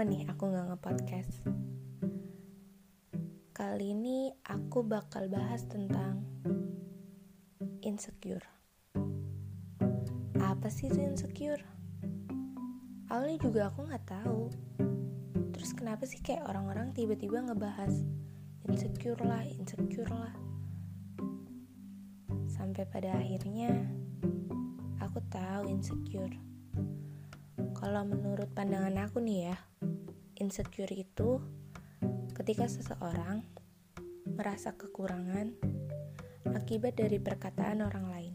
lama nih aku gak nge-podcast. Kali ini aku bakal bahas tentang insecure. Apa sih itu insecure? Awalnya juga aku gak tahu. Terus kenapa sih kayak orang-orang tiba-tiba ngebahas Insecure lah, insecure lah? Sampai pada akhirnya Aku tahu insecure. Kalau menurut pandangan aku nih ya, insecure itu ketika seseorang merasa kekurangan akibat dari perkataan orang lain.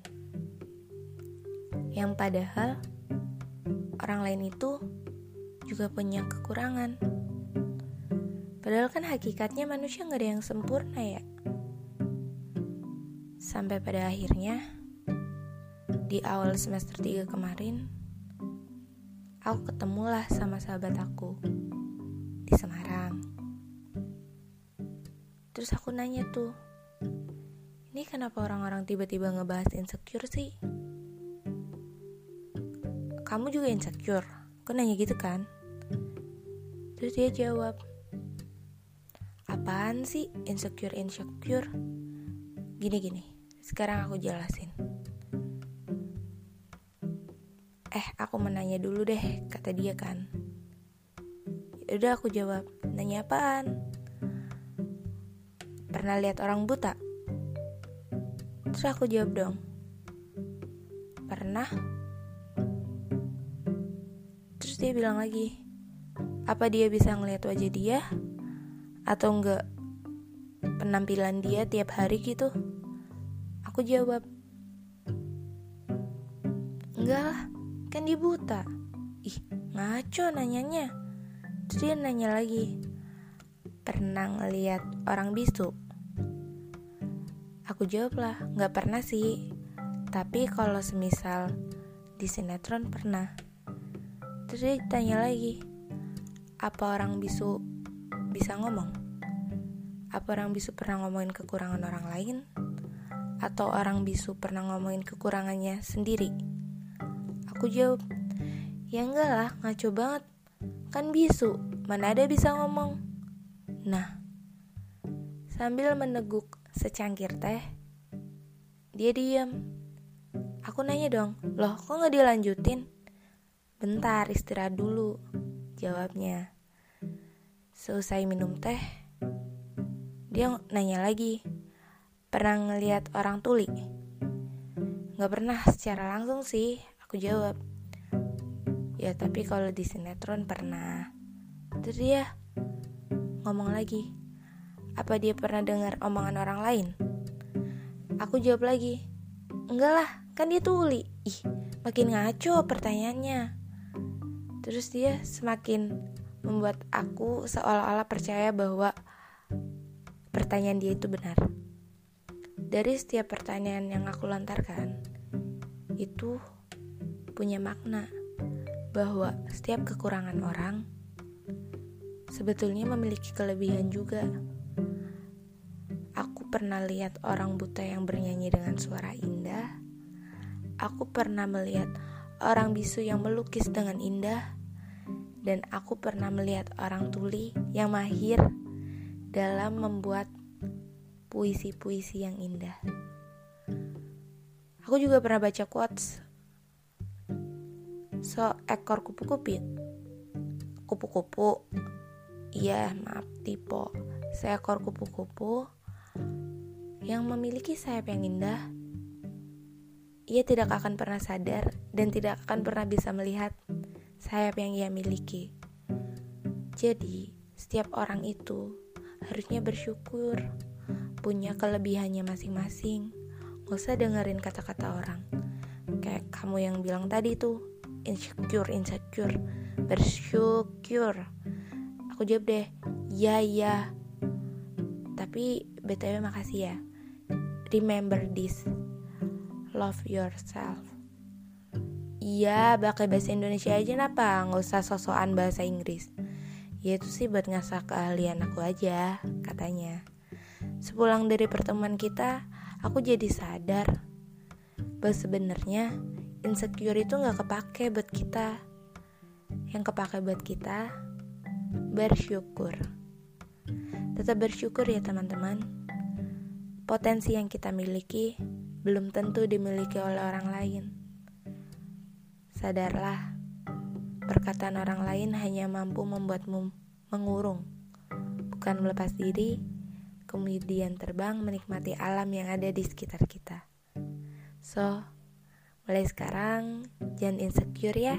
Yang padahal orang lain itu juga punya kekurangan. Padahal kan hakikatnya manusia nggak ada yang sempurna ya. Sampai pada akhirnya di awal semester 3 kemarin aku ketemulah sama sahabat aku di Semarang. Terus aku nanya tuh, ini kenapa orang-orang tiba-tiba ngebahas insecure sih? Kamu juga insecure? Aku nanya gitu kan? Terus dia jawab, apaan sih insecure-insecure? Gini-gini, sekarang aku jelasin. Eh, aku menanya dulu deh, kata dia kan. Udah aku jawab, nanya apaan? Pernah lihat orang buta? Terus aku jawab dong, pernah. Terus dia bilang lagi, apa dia bisa ngeliat wajah dia? Atau enggak penampilan dia tiap hari gitu? Aku jawab, enggak lah, kan dia buta ih ngaco nanyanya terus dia nanya lagi pernah ngeliat orang bisu? Aku jawab lah nggak pernah sih. Tapi kalau semisal di sinetron pernah. Terus dia tanya lagi apa orang bisu bisa ngomong? Apa orang bisu pernah ngomongin kekurangan orang lain? Atau orang bisu pernah ngomongin kekurangannya sendiri? Aku jawab, ya enggak lah, ngaco banget. Kan bisu, mana ada bisa ngomong. Nah, sambil meneguk secangkir teh, dia diam. Aku nanya dong, loh kok nggak dilanjutin? Bentar, istirahat dulu, jawabnya. Selesai minum teh, dia nanya lagi, pernah ngeliat orang tuli? Gak pernah secara langsung sih, Aku jawab, ya tapi kalau di sinetron pernah. Terus dia ngomong lagi, apa dia pernah dengar omongan orang lain? Aku jawab lagi, enggak lah, kan dia tuli. Ih, makin ngaco pertanyaannya. Terus dia semakin membuat aku seolah-olah percaya bahwa pertanyaan dia itu benar. Dari setiap pertanyaan yang aku lontarkan, itu punya makna bahwa setiap kekurangan orang sebetulnya memiliki kelebihan juga. Aku pernah lihat orang buta yang bernyanyi dengan suara indah. Aku pernah melihat orang bisu yang melukis dengan indah. Dan aku pernah melihat orang tuli yang mahir dalam membuat puisi-puisi yang indah. Aku juga pernah baca quotes seekor kupu-kupu kupu-kupu. Iya maaf tipe. Seekor kupu-kupu yang memiliki sayap yang indah. Ia tidak akan pernah sadar dan tidak akan pernah bisa melihat sayap yang ia miliki. Jadi setiap orang itu harusnya bersyukur punya kelebihannya masing-masing. Gak usah dengerin kata-kata orang. Kayak kamu yang bilang tadi tuh insecure insecure bersyukur. Aku jawab deh ya ya tapi btw makasih ya. Remember this. Love yourself. Iya pakai bahasa Indonesia aja napa nggak usah sosokan bahasa Inggris. Ya itu sih buat ngasah keahlian aku aja katanya. Sepulang dari pertemuan kita aku jadi sadar bahwa sebenarnya insecure itu nggak kepake buat kita yang kepake buat kita bersyukur. Tetap bersyukur ya teman-teman. Potensi yang kita miliki belum tentu dimiliki oleh orang lain. Sadarlah, perkataan orang lain hanya mampu membuatmu mengurung, bukan melepas diri, kemudian terbang menikmati alam yang ada di sekitar kita. So, mulai sekarang jangan insecure ya.